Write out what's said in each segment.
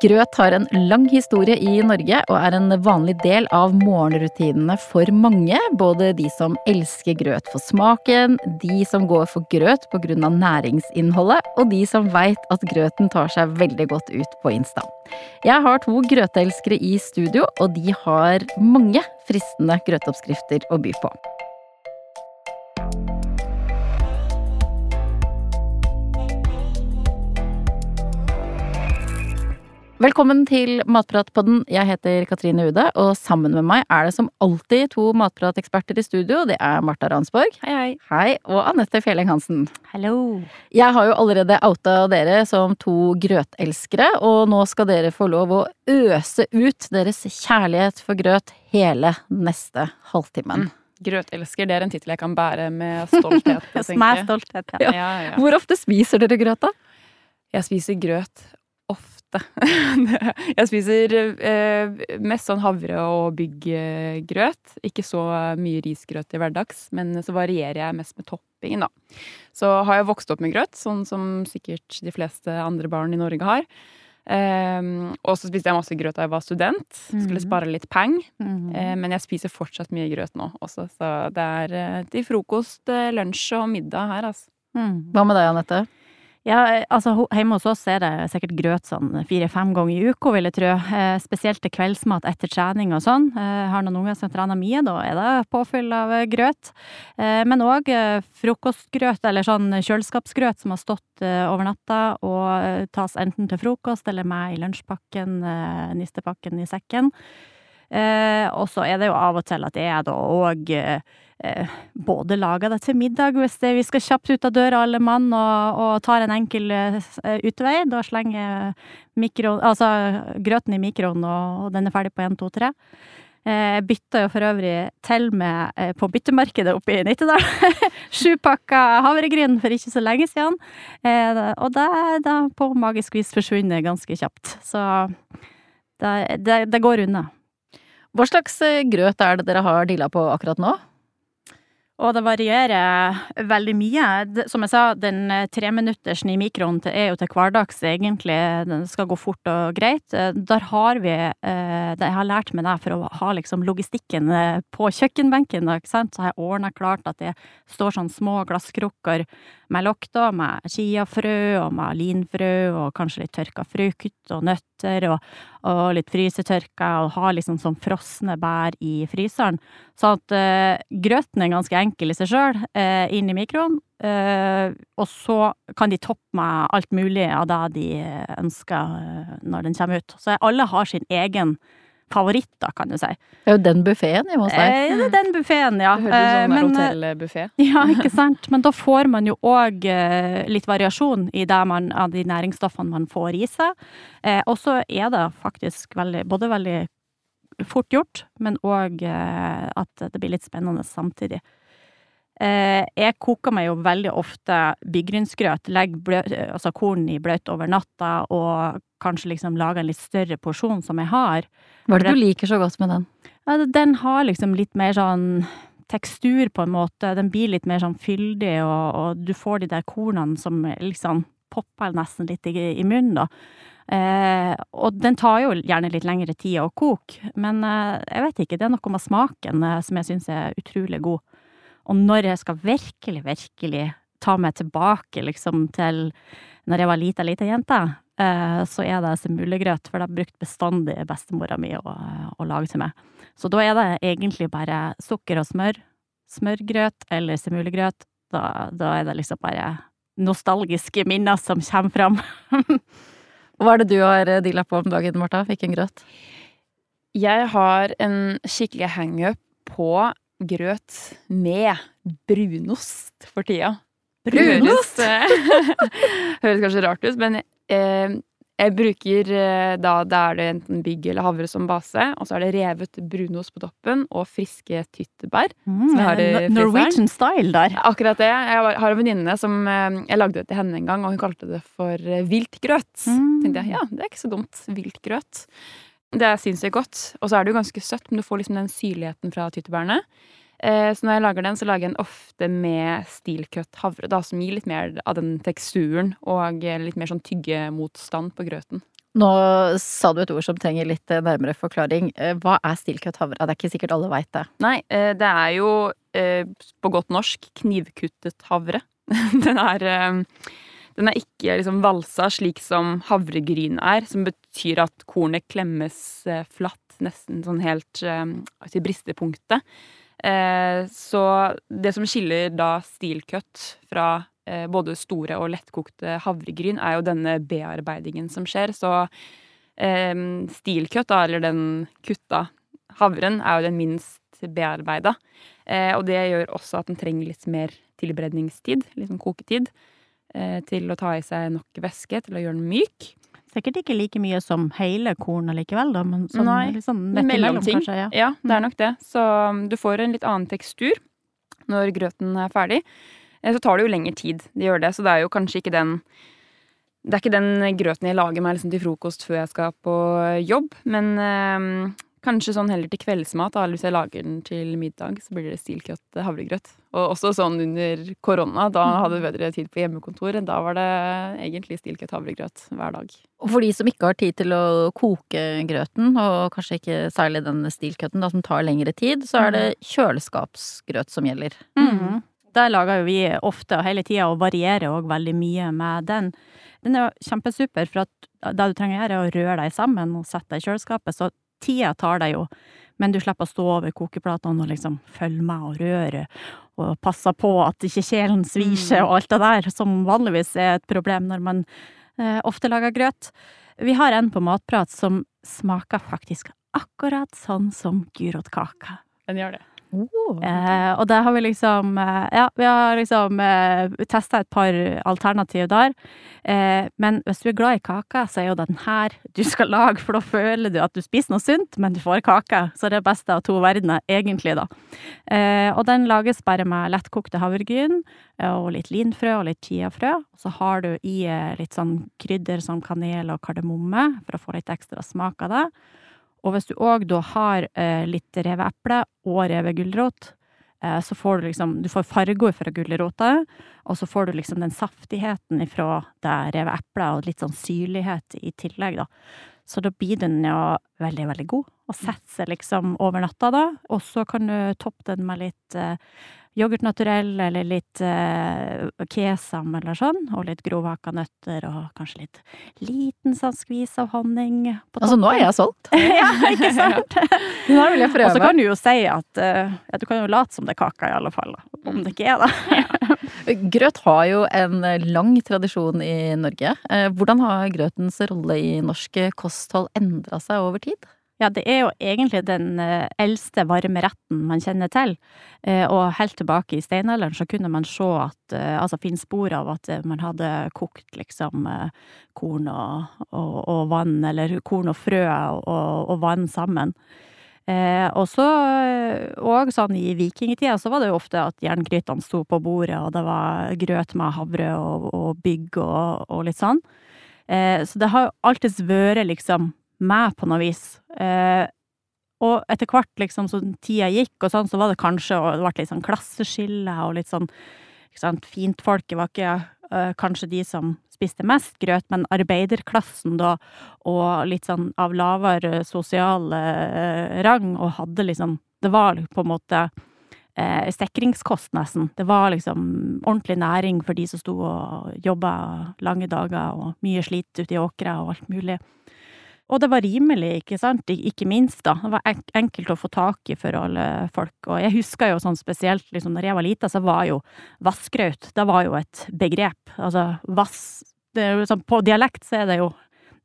Grøt har en lang historie i Norge og er en vanlig del av morgenrutinene for mange. Både de som elsker grøt for smaken, de som går for grøt pga. næringsinnholdet, og de som veit at grøten tar seg veldig godt ut på Insta. Jeg har to grøteelskere i studio, og de har mange fristende grøteoppskrifter å by på. Velkommen til Matpratpodden. Jeg heter Katrine Ude, og sammen med meg er det som alltid to matprateksperter i studio. Det er Marta Ransborg. Hei, hei. Hei, Og Anette Fjelleng Hansen. Hallo. Jeg har jo allerede outa dere som to grøtelskere, og nå skal dere få lov å øse ut deres kjærlighet for grøt hele neste halvtimen. Mm. Grøtelsker, det er en tittel jeg kan bære med stolthet. med stolthet, ja. Ja, ja. Hvor ofte spiser dere grøt, da? Jeg spiser grøt ofte jeg spiser eh, mest sånn havre- og bygggrøt. Ikke så mye risgrøt i hverdags, men så varierer jeg mest med toppingen, da. Så har jeg vokst opp med grøt, sånn som sikkert de fleste andre barn i Norge har. Um, og så spiste jeg masse grøt da jeg var student. Skulle mhm. spare litt peng. Mm. Uh, men jeg spiser fortsatt mye grøt nå også, så det er uh, til frokost, uh, lunsj og middag her, altså. Mm. Hva med deg, Anette? Ja, altså hjemme hos oss er det sikkert grøt sånn fire-fem ganger i uka, vil jeg tro. Eh, spesielt til kveldsmat etter trening og sånn. Eh, har noen unger som trener mye, da er det påfyll av eh, grøt. Eh, men òg eh, frokostgrøt, eller sånn kjøleskapsgrøt som har stått eh, over natta og tas enten til frokost eller med i lunsjpakken, nistepakken i sekken. Og så er det jo av og til at jeg da òg Eh, både lager det til middag hvis det, vi skal kjapt ut av døra alle mann, og, og tar en enkel uh, utvei. Da slenger mikro, altså, grøten i mikroen, og, og, den er ferdig på 1, 2, 3. Jeg bytta jo for øvrig til med eh, på byttemarkedet oppe i Nittedal. Sju pakker havregryn for ikke så lenge siden. Og det er på magisk vis forsvunnet ganske kjapt. Så det, det, det går unna. Hva slags grøt er det dere har dilla på akkurat nå? Og det varierer veldig mye. Som jeg sa, den eh, treminuttersen i mikroen er jo til hverdags, egentlig. Den skal gå fort og greit. Eh, der har vi eh, Jeg har lært meg det for å ha liksom logistikken på kjøkkenbenken. Ikke sant? Så har jeg ordna klart at det står sånn små glasskrukker med lokk, med chiafrø og med linfrø og kanskje litt tørka frukt og nøtter og, og litt frysetørka, og har liksom sånn frosne bær i fryseren. Så at uh, grøten er ganske enkel i seg sjøl, eh, inn i mikroen. Eh, og så kan de toppe med alt mulig av det de ønsker når den kommer ut. Så alle har sin egen favoritt, da, kan du si. Det er jo den buffeen hjemme hos deg. Eh, den buffeen, ja. Det høres ut som en eh, hotellbuffé. Ja, ikke sant. Men da får man jo òg eh, litt variasjon i det man, av de næringsstoffene man får i seg. Eh, og så er det faktisk veldig, både veldig fort gjort, men òg eh, at det blir litt spennende samtidig. Eh, jeg koker meg jo veldig ofte byggrynsgrøt, legger altså korn i bløt over natta, og kanskje liksom lager en litt større porsjon som jeg har. Hva er det du liker så godt med den? Ja, den har liksom litt mer sånn tekstur, på en måte. Den blir litt mer sånn fyldig, og, og du får de der kornene som liksom popper nesten litt i, i munnen, da. Eh, og den tar jo gjerne litt lengre tid å koke, men eh, jeg vet ikke, det er noe med smaken eh, som jeg syns er utrolig god. Og når jeg skal virkelig, virkelig ta meg tilbake liksom til når jeg var lita, lita jente, eh, så er det semulegrøt, for det har brukt bestandig bestemora mi å, å, lage til meg. Så da er det egentlig bare sukker og smør. Smørgrøt eller semulegrøt. Da, da er det liksom bare nostalgiske minner som kommer fram. Hva er det du har deala på om dagen, Marta? Hvilken grøt? Jeg har en skikkelig hangup på grøt med brunost for tida. Brunost? Høres kanskje rart ut, men eh, jeg bruker eh, da det er det enten bygg eller havre som base, og så er det revet brunost på toppen og friske tyttebær. Mm, Norwegian style der. Akkurat det. Jeg har en venninne som eh, Jeg lagde det til henne en gang, og hun kalte det for eh, viltgrøt. Mm. tenkte jeg ja, det er ikke så dumt. Viltgrøt. Det er sinnssykt godt. Og så er det jo ganske søtt, men du får liksom den syrligheten fra tyttebærene. Eh, så når jeg lager den, så lager jeg den ofte med stilkøtt havre, da, som gir litt mer av den teksturen og litt mer sånn tyggemotstand på grøten. Nå sa du et ord som trenger litt eh, nærmere forklaring. Eh, hva er stilkøtt havre? Det er ikke sikkert alle veit det. Nei, eh, det er jo på godt norsk knivkuttet havre. Den er, den er ikke liksom valsa slik som havregryn er, som betyr at kornet klemmes flatt, nesten sånn helt til bristepunktet. Så det som skiller da stilcut fra Eh, både store og lettkokte havregryn, er jo denne bearbeidingen som skjer. Så eh, stilcut, eller den kutta havren, er jo den minst bearbeida. Eh, og det gjør også at den trenger litt mer tilberedningstid, sånn koketid, eh, til å ta i seg nok væske til å gjøre den myk. Sikkert ikke like mye som hele kornet likevel, da, men sånn, Nei, sånn mellomting. Kanskje, ja. ja, det er nok det. Så um, du får en litt annen tekstur når grøten er ferdig. Eh, så tar det jo lengre tid. de gjør det, så det er jo kanskje ikke den det er ikke den grøten jeg lager meg liksom til frokost før jeg skal på jobb, men øh, kanskje sånn heller til kveldsmat. eller hvis jeg lager den til middag, så blir det stilkjøtt havregrøt. Og også sånn under korona, da mm. hadde vi bedre tid på hjemmekontor. Da var det egentlig stilkjøtt havregrøt hver dag. Og for de som ikke har tid til å koke grøten, og kanskje ikke særlig den stilkjøtten som tar lengre tid, så er det mm. kjøleskapsgrøt som gjelder. Mm. Der lager jo vi ofte og hele tida, og varierer òg veldig mye med den. Den er jo kjempesuper, for at det du trenger å gjøre, er å røre deg sammen og sette deg i kjøleskapet. Så tida tar deg jo, men du slipper å stå over kokeplatene og liksom følge med og røre, og passe på at ikke kjelen sviser og alt det der, som vanligvis er et problem når man eh, ofte lager grøt. Vi har en på Matprat som smaker faktisk akkurat sånn som gyrotkaka. Den gjør det. Oh. Eh, og der har vi liksom eh, Ja, vi har liksom eh, testa et par alternativ der. Eh, men hvis du er glad i kake, så er jo den her du skal lage, for da føler du at du spiser noe sunt, men du får kake. Så det er beste av to verdener, egentlig, da. Eh, og den lages bare med lettkokte havregryn eh, og litt linfrø og litt chiafrø. Og så har du i litt sånn krydder som kanel og kardemomme for å få litt ekstra smak av det. Og hvis du òg da har eh, litt revet eple og revet gulrot, eh, så får du liksom Du får farger fra gulrota, og så får du liksom den saftigheten ifra det revet eplet, og litt sånn syrlighet i tillegg, da. Så da blir den jo veldig, veldig god, og setter seg liksom over natta, da. Og så kan du toppe den med litt eh, yoghurt naturell eller litt eh, kesam eller sånn, og litt grovhakka nøtter og kanskje litt liten sånn skvis av honning på toppen. Altså, nå er jeg solgt! ja, ikke sant? nå vil jeg prøve. Og så kan du jo si at eh, ja, du kan jo late som det er kaka, i alle fall. Om det ikke er det. Grøt har jo en lang tradisjon i Norge. Eh, hvordan har grøtens rolle i norsk kosthold endra seg over tid? Ja, det er jo egentlig den eh, eldste varme retten man kjenner til. Eh, og helt tilbake i steinalderen så kunne man se at eh, Altså finne spor av at man hadde kokt liksom korn og, og, og vann, eller korn og frø og, og vann sammen. og så, og sånn i vikingtida, så var det jo ofte at jerngrytene sto på bordet, og det var grøt med havre og, og bygg og, og litt sånn. så det har jo alltids vært liksom meg på noe vis. Eh, og etter hvert, liksom, som tida gikk, og sånn, så var det kanskje og det ble litt sånn klasseskille og litt sånn ikke sant, Fintfolket var ikke eh, kanskje de som spiste mest grøt, men arbeiderklassen da, og litt sånn av lavere sosial eh, rang, og hadde liksom Det var på en måte eh, stekringskost, nesten. Det var liksom ordentlig næring for de som sto og jobba lange dager og mye slit ute i åkra og alt mulig. Og det var rimelig, ikke sant, ikke minst, da. Det var enkelt å få tak i for alle folk. Og jeg husker jo sånn spesielt, liksom, når jeg var lita, så var jo vassgraut, det var jo et begrep. Altså vass det er jo sånn, På dialekt så er det jo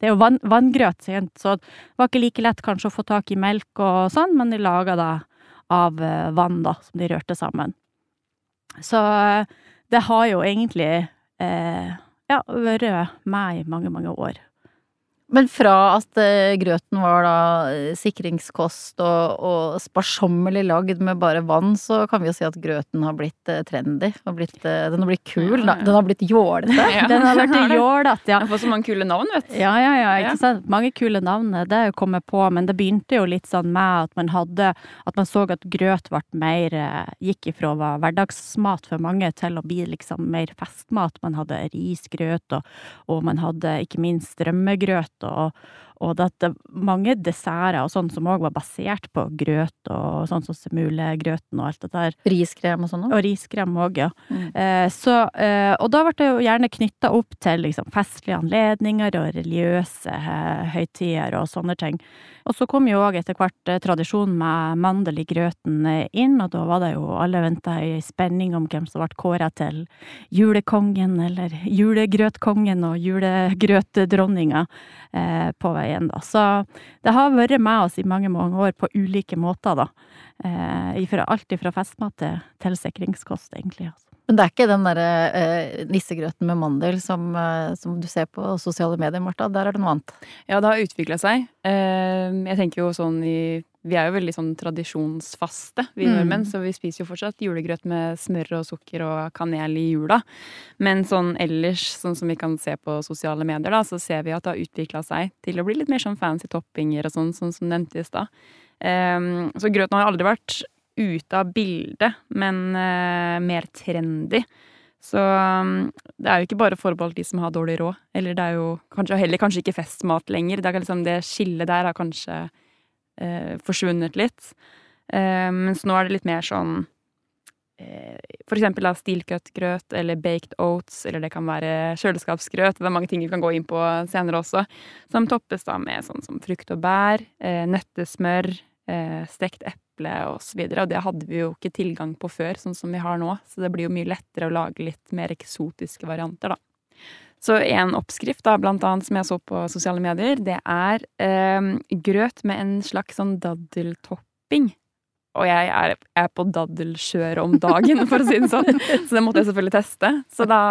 det er jo vann, vanngrøt, så det var ikke like lett kanskje å få tak i melk og sånn, men de laga det av eh, vann, da, som de rørte sammen. Så eh, det har jo egentlig eh, ja, vært med i mange, mange år. Men fra at uh, grøten var da uh, sikringskost og, og sparsommelig lagd med bare vann, så kan vi jo si at grøten har blitt uh, trendy. Har blitt, den har blitt kul. Ja, ja. Den har blitt jålete. Ja. Den har blitt jålete, ja. Den får så mange kule navn, vet du. Ja, ja, ja. Ikke sant. Mange kule navn. Det er jo kommet på, men det begynte jo litt sånn med at man hadde At man så at grøt ble mer Gikk ifra å være hverdagsmat for mange til å bli liksom mer festmat. Man hadde risgrøt, og, og man hadde ikke minst rømmegrøt grøt, og, og at det mange desserter og sånn som òg var basert på grøt, og sånn som semulegrøten og alt det der. Riskrem og sånn òg? Og riskrem òg, ja. Mm. Eh, så, eh, og da ble det jo gjerne knytta opp til liksom, festlige anledninger og religiøse eh, høytider og sånne ting. Og så kom jo òg etter hvert eh, tradisjonen med mandel i grøten eh, inn, og da var det jo alle venta i spenning om hvem som ble kåra til julekongen, eller julegrøtkongen og julegrøtdronninga eh, veien, da. Så det har vært med oss i mange, mange år på ulike måter, da. Eh, alt fra festmat til tilsikringskost, egentlig. Altså. Men det er ikke den derre eh, nissegrøten med mandel som, eh, som, du ser på sosiale medier, Marta. Der er det noe annet. Ja, det har utvikla seg. Eh, jeg tenker jo sånn i Vi er jo veldig sånn tradisjonsfaste, vi Mm. nordmenn, så vi spiser jo fortsatt julegrøt med smør og sukker og kanel i jula. Men sånn ellers, sånn som vi kan se på sosiale medier, da, så ser vi at det har utvikla seg til å bli litt mer sånn fancy toppinger og sånn, sånn som nevnte i stad. Eh, så grøten har aldri vært ute av bildet, men eh, mer trendy. Så um, det er jo ikke bare forbeholdt de som har dårlig råd. Eller det er jo kanskje, heller kanskje ikke festmat lenger. Det, liksom, det skillet der har kanskje eh, forsvunnet litt. Eh, mens nå er det litt mer sånn eh, For eksempel da stilcut-grøt eller baked oats, eller det kan være kjøleskapsgrøt. Det er mange ting vi kan gå inn på senere også. Som toppes da med sånn som frukt og bær, eh, nøttesmør, stekt eple og så. Og det hadde vi jo ikke tilgang på før, sånn som vi har nå. Så det blir jo mye lettere å lage litt mer eksotiske varianter, da. Så en oppskrift, da, blant annet, som jeg så på sosiale medier, det er eh, grøt med en slags sånn daddeltopping. Og jeg er, er på daddelskjøret om dagen, for å si det sånn. Så det måtte jeg selvfølgelig teste. Så da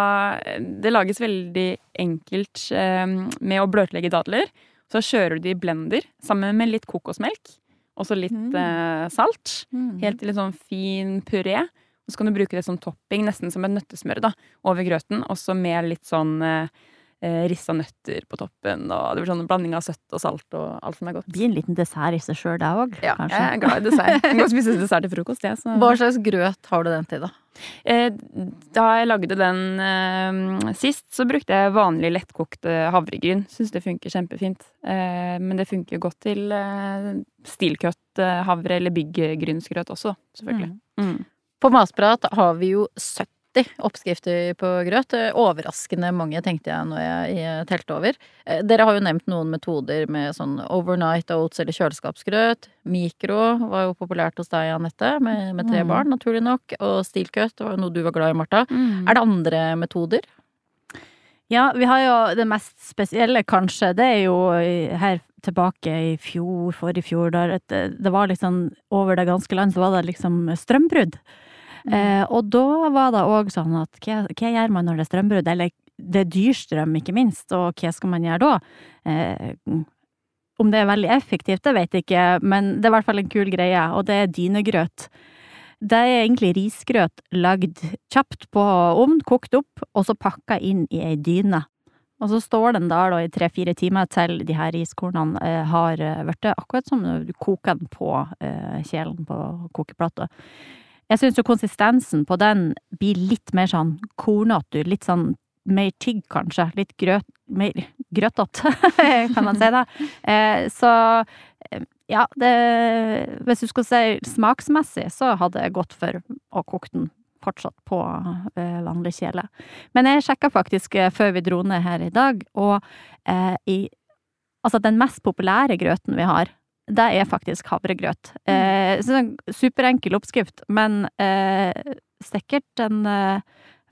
Det lages veldig enkelt eh, med å bløtlegge dadler. Så kjører du de i blender sammen med litt kokosmelk. Og så litt Mm. eh, salt. Helt til en sånn fin puré. Og så kan du bruke det som topping, nesten som et nøttesmør, da, over grøten. Også med litt sånn eh, eh, rissa nøtter på toppen, og det blir sånn blanding av søtt og salt og alt som er godt. Blir en liten dessert i seg sjøl, det òg, Ja, kanskje. jeg er glad i dessert. Jeg kan spise dessert til frokost, jeg. Så. Hva slags grøt har du den til, da? Eh, Da jeg lagde den eh, sist, så brukte jeg vanlig lettkokt eh, havregryn. Syns det funker kjempefint. Eh, men det funker godt til eh, stilcut eh, havre eller bygggrynsgrøt også, selvfølgelig. Mm. På Matprat har vi jo 70 oppskrifter på grøt. Eh, Overraskende mange, tenkte jeg når jeg eh, telte over. Eh, Dere har jo nevnt noen metoder med sånn overnight oats eller kjøleskapsgrøt. Mikro var jo populært hos deg, Anette, med, med tre Mm. barn, naturlig nok. Og stilkøt var jo noe du var glad i, Marta. Mm. Er det andre metoder? Ja, vi har jo det mest spesielle, kanskje. Det er jo her tilbake i fjor, forrige fjor, da det var liksom over det ganske land, så var det liksom strømbrudd. Eh, og da var det òg sånn at hva, hva gjør man når det er strømbrudd? Eller det er dyrstrøm, ikke minst, og hva skal man gjøre da? Eh, om det er veldig effektivt, det vet jeg ikke, men det er i hvert fall en kul greie, og det er dynegrøt. Det er egentlig risgrøt lagd kjapt på ovn, kokt opp, og så pakka inn i ei dyne. Og så står den der da i tre-fire timer til de her riskornene eh, har eh, blitt akkurat som du koker den på eh, kjelen på kokeplata. Jeg syns jo konsistensen på den blir litt mer sånn kornete, litt sånn mer tygg kanskje, litt grøt, mer grøtete, kan man si det. Eh, så eh, ja, det, hvis du skal si smaksmessig, så hadde jeg gått for å koke den fortsatt på eh, vanlig kjele. Men jeg sjekka faktisk før vi dro ned her i dag, og i Altså, den mest populære grøten vi har, det er faktisk havregrøt. Eh, så er en superenkel oppskrift, men eh, sikkert en eh,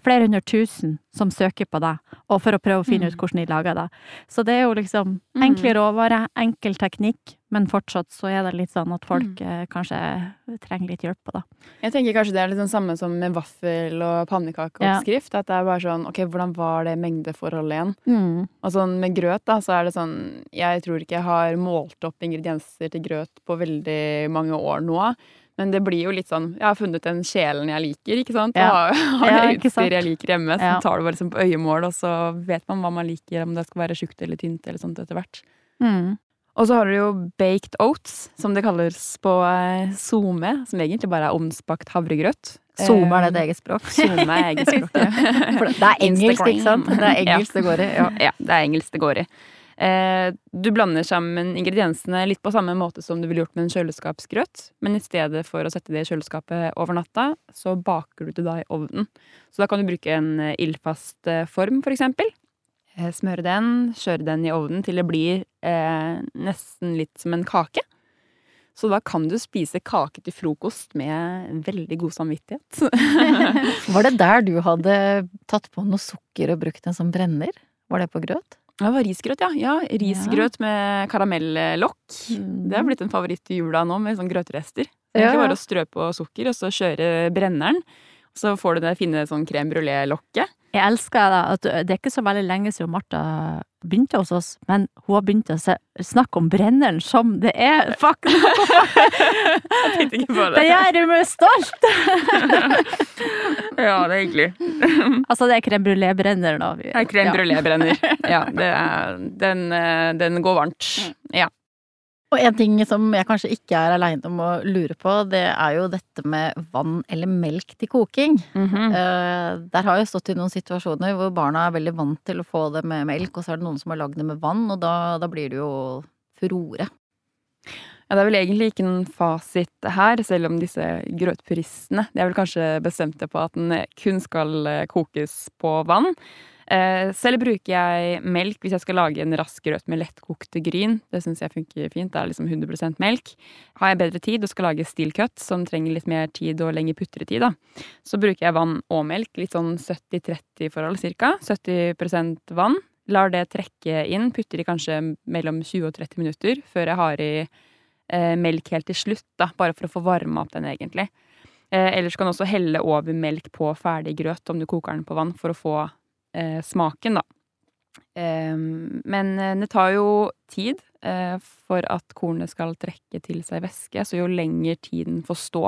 flere hundre tusen som søker på det, og for å prøve å finne ut Mm. hvordan de lager det. Så det er jo liksom Mm. enkle råvarer, enkel teknikk, men fortsatt så er det litt sånn at folk Mm. eh, kanskje trenger litt hjelp på det. Jeg tenker kanskje det er litt sånn samme som med vaffel- og pannekakeoppskrift. At det er bare sånn OK, hvordan var det mengdeforholdet igjen? Og sånn med grøt, da, så er det sånn Jeg tror ikke jeg har målt opp ingredienser til grøt på veldig mange år nå. Men det blir jo litt sånn Jeg har funnet den kjelen jeg liker, ikke sant? Ja. Og har, har Ja, utstyr jeg liker hjemme. Så Ja. tar du bare liksom på øyemål, og så vet man hva man liker, om det skal være tjukt eller tynt eller sånt etter hvert. Mm. Og så har du jo baked oats, som det kalles på eh, SoMe, som egentlig bare er ovnsbakt havregrøt. SoMe er det Eh, et eget språk. SoMe er eget språk. ja. Det er engelsk, ikke sant? Det er engelsk det går i. Ja. Ja, det er engelsk det går i. Eh, du blander sammen ingrediensene litt på samme måte som du ville gjort med en kjøleskapsgrøt, men i stedet for å sette det i kjøleskapet over natta, så baker du det da i ovnen. Så da kan du bruke en eh, ildfast eh, form, for eksempel. Smøre den, kjøre den i ovnen til det blir eh, nesten litt som en kake. Så da kan du spise kake til frokost med veldig god samvittighet. Var det der du hadde tatt på noe sukker og brukt en som brenner? Var det på grøt? Det var risgrøt, ja. ja risgrøt med karamellokk. Det har blitt en favoritt i jula nå, med sånn grøtrester. Det er ikke bare å strø på sukker, og så kjøre brenneren. Så får du det fine sånn krem brulé-lokket. Jeg elsker da, at det er ikke så veldig lenge siden Martha begynte hos oss, men hun har begynt å snakke om brenneren som det er fuck Jeg tenkte ikke på det. Det gjør meg stolt! ja, det er hyggelig. altså, det er crème brulé-brenner nå. Det er crème brulé-brenner. Ja, er, den, eh, den, går varmt. Mm. Ja. Og en ting som jeg kanskje ikke er aleine om å lure på, det er jo dette med vann eller melk til koking. Mm -hmm. Der har jeg stått i noen situasjoner hvor barna er veldig vant til å få det med melk, og så er det noen som har lagd det med vann, og da, da blir det jo furore. Ja, det er vel egentlig ikke noen fasit her, selv om disse grøtpuristene De er vel kanskje bestemte på at den kun skal eh, kokes på vann. Eh, selv bruker jeg melk hvis jeg skal lage en rask grøt med lettkokte gryn. Det syns jeg funker fint. Det er liksom 100% melk. Har jeg bedre tid og skal lage steel cut, som trenger litt mer tid og lengre putretid, da, så bruker jeg vann og melk. Litt sånn 70-30-forhold cirka. 70% vann. Lar det trekke inn. Putter i kanskje mellom 20 og 30 minutter før jeg har i eh, melk helt til slutt, da, bare for å få varma opp den, egentlig. Eh, ellers kan du også helle over melk på ferdig grøt om du koker den på vann, for å få smaken, da. Eh, men det tar jo tid eh, for at kornet skal trekke til seg væske, så jo lenger tiden får stå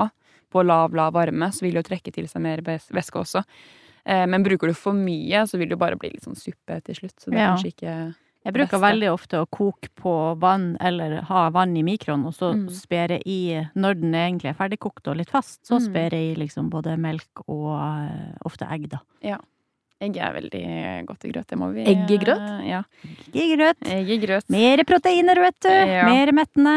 på lav, lav varme, så vil det jo trekke til seg mer væske også. Eh, men bruker du for mye, så vil det jo bare bli litt sånn suppe til slutt. Så det er ja. kanskje ikke jeg bruker beste. veldig ofte å koke på vann, eller ha vann i mikroen, og så mm. spere i Når den egentlig er ferdigkokt og litt fast, så mm. spere i liksom både melk og ofte egg, da. Ja. Egg er veldig godt i grøt. Det må vi Eggegrøt? Ja. Eggegrøt. Eggegrøt. Mer proteiner, vet du. Ja. Mer mettende.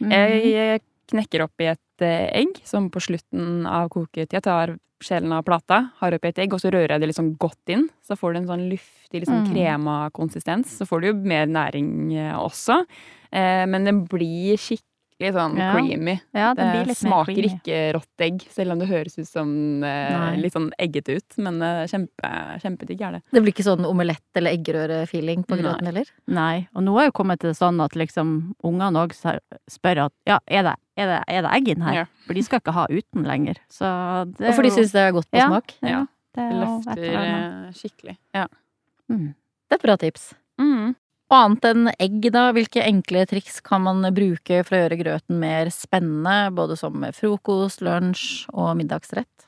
Mm. Jeg knekker opp i et eh, egg, som på slutten av koketida tar skjelen av plata, har oppi et egg, og så rører jeg det liksom godt inn. Så får du en sånn luftig, liksom mm. krema konsistens. Så får du jo mer næring eh, også. Eh, men det blir skikkelig skikkelig sånn ja. creamy. Ja, det, det smaker creamy. ikke rått egg, selv om det høres ut som eh, litt sånn eggete ut. Men eh, kjempe, kjempedigg er det. Det blir ikke sånn omelett- eller eggerøre-feeling på grøten heller? Nei. Og nå er jo kommet til sånn at liksom ungene òg spør at ja, er det, er det, er det egg inn her? Ja. For de skal ikke ha uten lenger. Så det Og for de syns det er godt på ja, smak? Ja. Det, det løfter eh, skikkelig. Ja. Mm. Det er bra tips. Og annet enn egg, da, hvilke enkle triks kan man bruke for å gjøre grøten mer spennende, både som frokost, lunsj og middagsrett?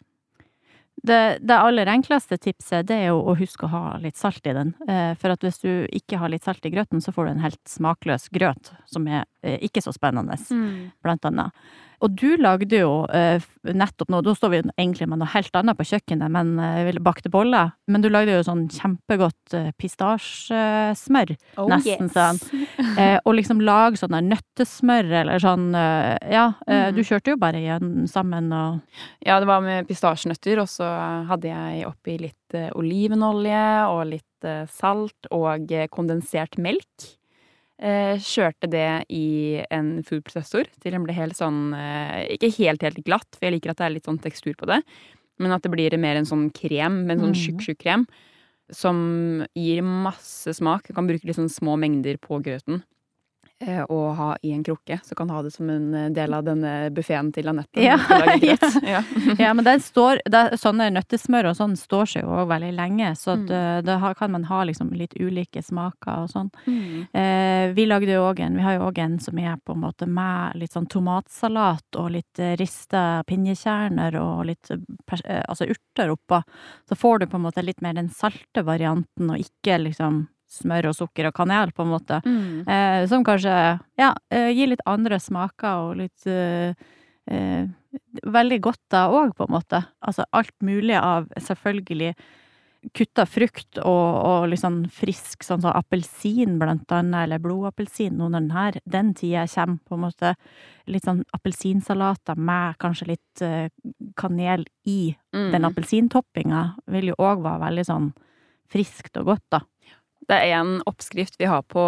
Det, det, aller enkleste tipset det er jo å huske å ha litt salt i den. Eh, for at hvis du ikke har litt salt i grøten, så får du en helt smakløs grøt, som er ikke så spennende, mm. blant annet. Og du lagde jo uh, nettopp nå, da står vi egentlig med noe helt annet på kjøkkenet, men uh, ville bakte boller. Men du lagde jo sånn kjempegodt pistasjesmør, oh, nesten yes. sånn. Og liksom lag sånn der nøttesmør eller sånn, ja. Mm. Du kjørte jo bare igjen sammen og Ja, det var med pistasjenøtter, og så hadde jeg oppi litt olivenolje og litt salt og kondensert melk. Eh, kjørte det i en foodprosessor til den ble helt sånn eh, Ikke helt, helt glatt, for jeg liker at det er litt sånn tekstur på det, men at det blir mer en sånn krem, en sånn tjukk, tjukk krem. Som gir masse smak. Du kan bruke litt sånn små mengder på grøten. Eh, å ha i en krukke, så kan ha det som en eh, del av denne buffeen til Anette. Ja, ja. ja. men den står, det, sånne nøttesmør og sånn står seg jo veldig lenge, så mm. Eh, da kan man ha liksom litt ulike smaker og sånn. Mm. Eh, vi lagde jo òg en, vi har jo òg en som er på en måte med litt sånn tomatsalat og litt rista pinjekjerner og litt altså urter oppå. Så får du på en måte litt mer den salte varianten, og ikke liksom smør og sukker og kanel, på en måte. Mm. Eh, som kanskje, ja, eh, gir litt andre smaker og litt eh, eh, Veldig godt da òg, på en måte. Altså alt mulig av selvfølgelig kutta frukt og, og litt sånn frisk, sånn som appelsin blant annet, eller blodappelsin, nå når den her, den tida kommer, på en måte. Litt sånn appelsinsalater med kanskje litt eh, kanel i Mm. den appelsintoppinga, vil jo òg være veldig sånn friskt og godt, da. Det er en oppskrift vi har på,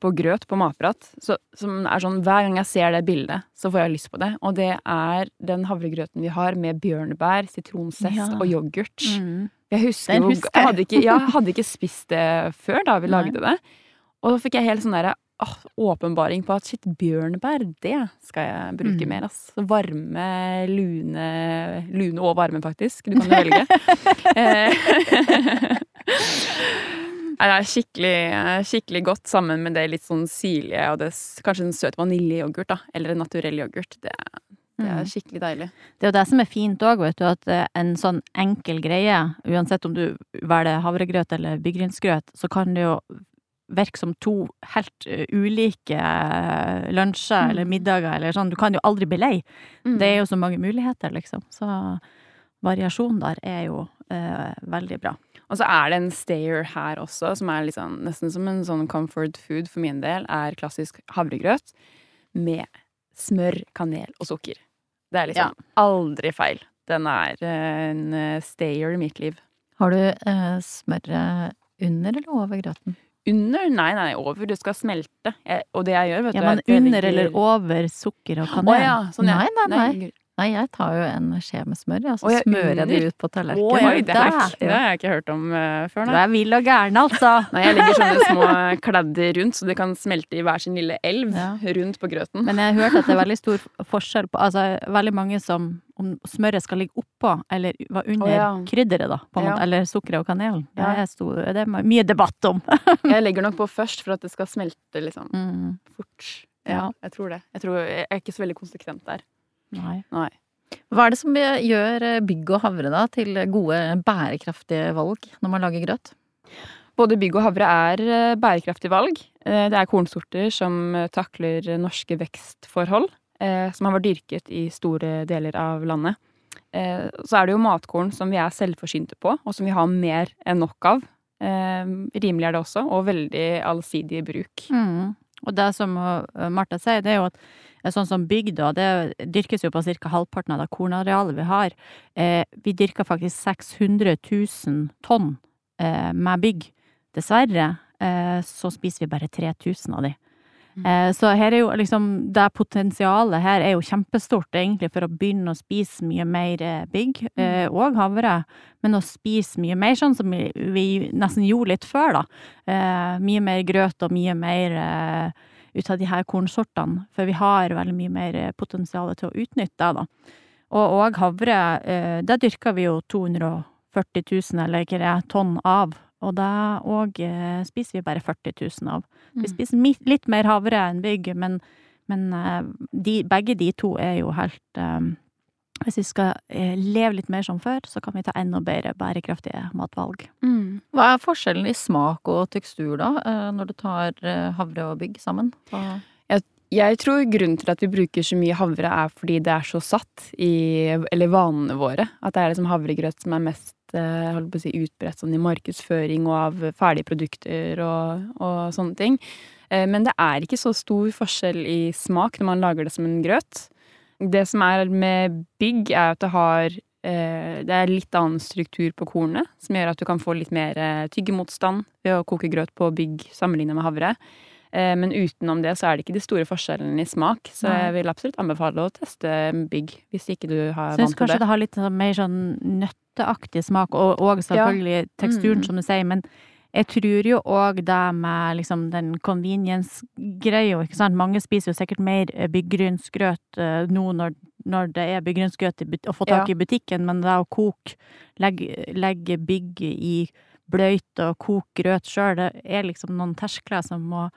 på grøt på Matprat, så, som er sånn hver gang jeg ser det bildet, så får jeg lyst på det. Og det er den havregrøten vi har med bjørnebær, sitronsest Ja. og yoghurt. Mm. Jeg husker jo jeg. Hadde ikke, ja, jeg hadde ikke spist det før da vi Nei. lagde det. Og da fikk jeg helt sånn derre åpenbaring på at shit, bjørnebær, det skal jeg bruke Mm. mer, ass. Varme, lune Lune og varme, faktisk. Du kan jo velge. Det er skikkelig, skikkelig godt sammen med det litt sånn sirlige og det, kanskje en søt vaniljeyoghurt, da. Eller en naturell yoghurt. Det, det er Mm. skikkelig deilig. Det er jo det som er fint òg, vet du, at eh, en sånn enkel greie, uansett om du velger havregrøt eller byggrynsgrøt, så kan det jo virke som to helt eh, ulike eh, lunsjer Mm. eller middager eller sånn. Du kan jo aldri bli lei. Mm. Det er jo så mange muligheter, liksom. Så variasjon der er jo eh, veldig bra. Og så er det en stayer her også, som er sånn, nesten som en sånn comfort food for min del, er klassisk havregrøt med smør, kanel og sukker. Det er liksom aldri feil. Den er eh, en eh, stayer i mitt liv. Har du eh, smøret under eller over grøten? Under? Nei, nei, over. Det skal smelte. Jeg, og det jeg gjør, vet Ja, du men er under eller over sukker og Å kanel? ja, sånn ja. Nei, nei, nei. Nei, jeg tar jo en skje med smør, og så smører jeg det ut på tallerkenen. Oi, det, det har jeg ikke hørt om uh, før, Du er vill og gæren, altså! Nei, jeg legger sånne små kladder rundt, så det kan smelte i hver sin lille elv Ja. rundt på grøten. Men jeg har hørt at det er veldig stor forskjell på Altså, veldig mange som Om smøret skal ligge oppå, eller var under oh, ja. krydderet, da, på en Ja. måte, eller sukkeret og kanelen. Det, Ja. er stor, det er mye debatt om. Jeg legger nok på først for at det skal smelte liksom Mm, fort. Ja. Ja, jeg tror det. Jeg, tror, jeg er ikke så veldig konsekvent der. Nei. Nei. Hva er det som gjør eh, bygg og havre da til gode, bærekraftige valg når man lager grøt? Både bygg og havre er eh, bærekraftige valg. Eh, Det er kornsorter som takler norske vekstforhold, eh, som har vært dyrket i store deler av landet. Eh, Så er det jo matkorn som vi er selvforsynte på, og som vi har mer enn nok av. Eh, Rimelig er det også, og veldig allsidig bruk. Mm. Og det som uh, Martha sier, det er jo at eh, sånn som bygda, det dyrkes jo på ca. halvparten av det kornarealet vi har. Eh, vi dyrker faktisk 600 000 tonn eh, med bygg. Dessverre eh, så spiser vi bare 3000 av de. Eh, så her er jo liksom Det potensialet her er jo kjempestort, egentlig, for å begynne å spise mye mer eh, bygg, eh, og havre. Men å spise mye mer, sånn som vi, nesten gjorde litt før, da. Mye mer grøt og mye mer ut av de her kornsortene. For vi har veldig mye mer potensial til å utnytte det, da. Og, og havre, det dyrker vi jo 240 000, eller hva det, tonn av. Og da òg eh, spiser vi bare 40 000 av. Vi Mm. spiser litt mer havre enn bygg, men, men eh, de, begge de to er jo helt eh, Hvis vi skal leve litt mer som før, så kan vi ta enda bedre bærekraftige matvalg. Mm. Hva er forskjellen i smak og tekstur da, når du tar havre og bygg sammen? Hva- Jeg tror grunnen til at vi bruker så mye havre, er fordi det er så satt i eller vanene våre. At det er liksom havregrøt som er mest holdt på å si, utbredt sånn i markedsføring og av ferdige produkter og, og sånne ting. Eh, Men det er ikke så stor forskjell i smak når man lager det som en grøt. Det som er med bygg, er at det har eh, det er litt annen struktur på kornet, som gjør at du kan få litt mer eh, tyggemotstand ved å koke grøt på bygg sammenlignet med havre. Eh, Men utenom det så er det ikke de store forskjellene i smak, så jeg vil absolutt anbefale å teste bygg hvis ikke du har vant til kanskje det. det har litt mer sånn nøtteaktig smak, og, og selvfølgelig teksturen, Mm. som du sier, men jeg tror jo òg det med liksom den convenience-greia, ikke sant. Mange spiser jo sikkert mer eh, byggrynsgrøt uh, nå når, når det er byggrynsgrøt å få tak Ja. i butikken, men det å koke, legge, legge bygg i bløyt og koke grøt sjøl, det er liksom noen terskler som må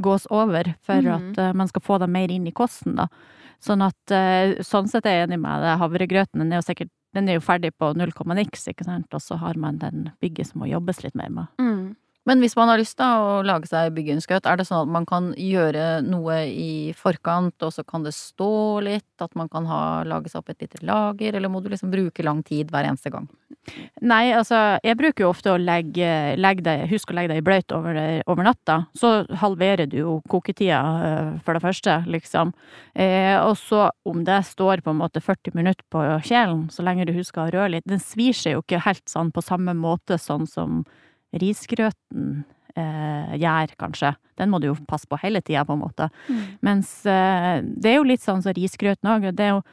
gås over for mm. at uh, man skal få det mer inn i kosten, da. Sånn at sånn sett er jeg enig med deg. Havregrøten den er jo sikkert den er jo ferdig på null komma niks, ikke sant, og så har man den bygget som må jobbes litt mer med. Mm. Men hvis man har lyst da å lage seg byggegrunnsgrøt, er det sånn at man kan gjøre noe i forkant, og så kan det stå litt? At man kan ha, lage seg opp et lite lager, eller må du liksom bruke lang tid hver eneste gang? Nei, altså, jeg bruker jo ofte å legge, legge deg, husk å legge deg i bløyt over, over, natta. Så halverer du jo koketida, eh, for det første, liksom. Eh, og så om det står på en måte 40 minutter på kjelen, så lenge du husker å røre litt. Den svir seg jo ikke helt sånn på samme måte sånn som risgrøten eh, gjør, kanskje. Den må du jo passe på hele tida, på en måte. Mm. Mens eh, det er jo litt sånn som så risgrøten òg. Det er jo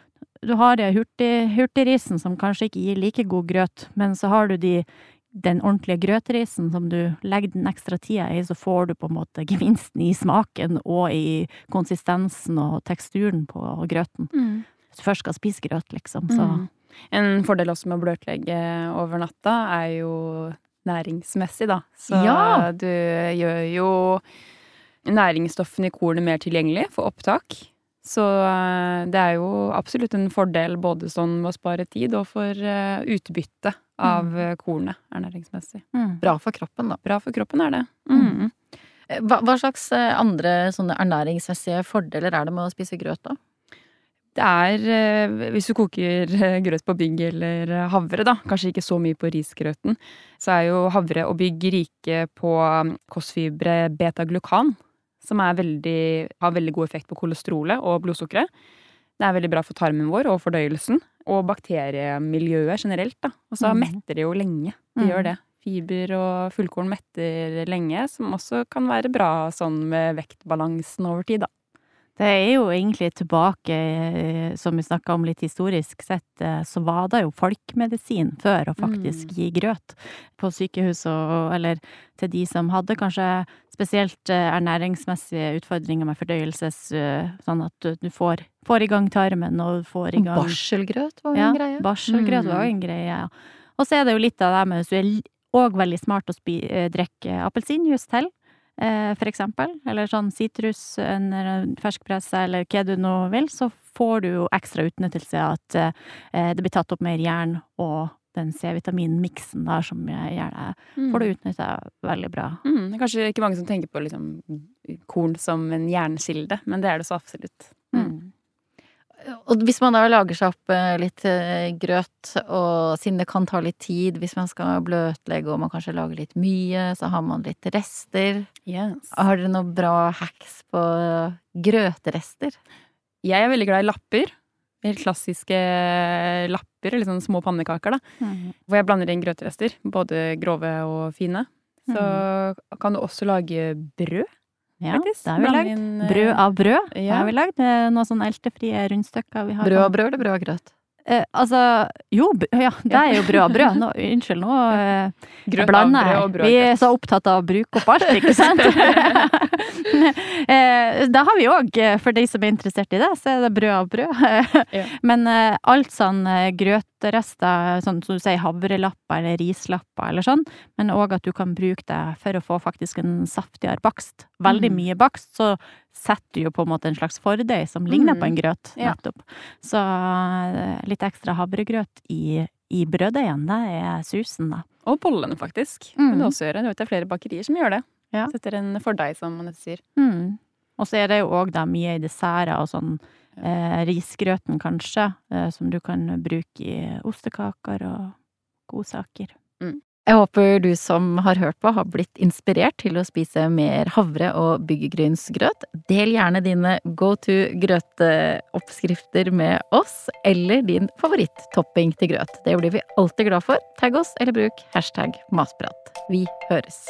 Du har hurtig, hurtigrisen som kanskje ikke gir like god grøt, men så har du de den ordentlige grøtrisen som du legger den ekstra tida i, så får du på en måte gevinsten i smaken og i konsistensen og teksturen på grøten. Mm. Hvis du først skal spise grøt, liksom, så mm. En fordel også med å bløtlegge over natta er jo næringsmessig, da. Så ja. du gjør jo næringsstoffene i kornet mer tilgjengelig for opptak. Så eh, det er jo absolutt en fordel både sånn med å spare tid og for uh, utbytte av mm. kornet ernæringsmessig. Mm. Bra for kroppen, da. Bra for kroppen er det. Mm. Hva, hva, slags andre sånne ernæringsmessige fordeler er det med å spise grøt, da? Det er, eh, hvis du koker eh, grøt på bygg eller eh, havre, da, kanskje ikke så mye på risgrøten, så er jo havre og bygg rike på um, kostfibre beta-glukan, som veldig, har veldig god effekt på kolesterolet og blodsukkeret. Det er veldig bra for tarmen vår og fordøyelsen, og bakteriemiljøet generelt, da. Og så mm. metter det jo lenge. De mm. gjør det. Fiber og fullkorn metter lenge, som også kan være bra sånn med vektbalansen over tid, da. Det er jo egentlig tilbake, eh, som vi snakka om litt historisk sett, eh, så var det jo folkemedisin før å faktisk mm. gi grøt på sykehus, og, eller til de som hadde kanskje spesielt eh, ernæringsmessige utfordringer med fordøyelses, sånn at du får, får i gang tarmen og får i gang Barselgrøt var jo ja, en greie. Barselgrøt mm. var jo en greie, ja. Og så er det jo litt av det med, så er òg veldig smart å drikke appelsinjuice til. Eh, for eksempel, eller sånn sitrus, ferskpresse, eller hva du nå vil, så får du jo ekstra utnyttelse av at eh, det blir tatt opp mer jern og den C-vitaminmiksen der som gjør det, mm. får du utnytta veldig bra. Mm. Det er kanskje ikke mange som tenker på liksom, korn som en jernkilde, men det er det så absolutt. Mm. Og hvis man da lager seg opp eh, litt eh, grøt, og siden det kan ta litt tid hvis man skal bløtlegge og man kanskje lager litt mye, så har man litt rester. Yes. Har dere noen bra hacks på grøtrester? Jeg er veldig glad i lapper. Helt klassiske lapper, eller sånne små pannekaker, da. Mm. Hvor jeg blander inn grøtrester. Både grove og fine. Så mm. kan du også lage brød. Ja, faktisk. det har vi lagd. Brød av brød. Ja. Det har vi lagd. Noen sånn eltefrie rundstykker vi har. Brød av brød eller brød av grøt? Eh, altså, jo, ja, det er jo brød av brød. Nå, unnskyld, nå eh, blander jeg. Vi er så opptatt av å bruke opp alt, ikke sant? eh, da har vi òg, eh, for de som er interessert i det, så er det brød av brød. ja. Men eh, alt sånn eh, grøt rester, sånn som du sier havrelapper eller rislapper eller sånn, men òg at du kan bruke det for å få faktisk en saftigere bakst. Veldig mm. mye bakst, så setter du jo på en måte en slags fordeig som ligner mm. på en grøt, nettopp. Ja. Så eh, litt ekstra havregrøt i, i brøddeigen, det er susen, da. Og bollene, faktisk. Mm. Men det også gjør Du det er flere bakerier som gjør det. Ja. Setter en fordeig, som man sier. Mm. Og så er det jo òg mye i desserter og sånn eh, risgrøten, kanskje, eh, som du kan bruke i ostekaker og godsaker. Mm. Jeg håper du som har hørt på, har blitt inspirert til å spise mer havre- og byggegrynsgrøt. Del gjerne dine go to grøteoppskrifter med oss, eller din favoritt-topping til grøt. Det blir vi alltid glad for. Tagg oss, eller bruk hashtag matprat. Vi høres.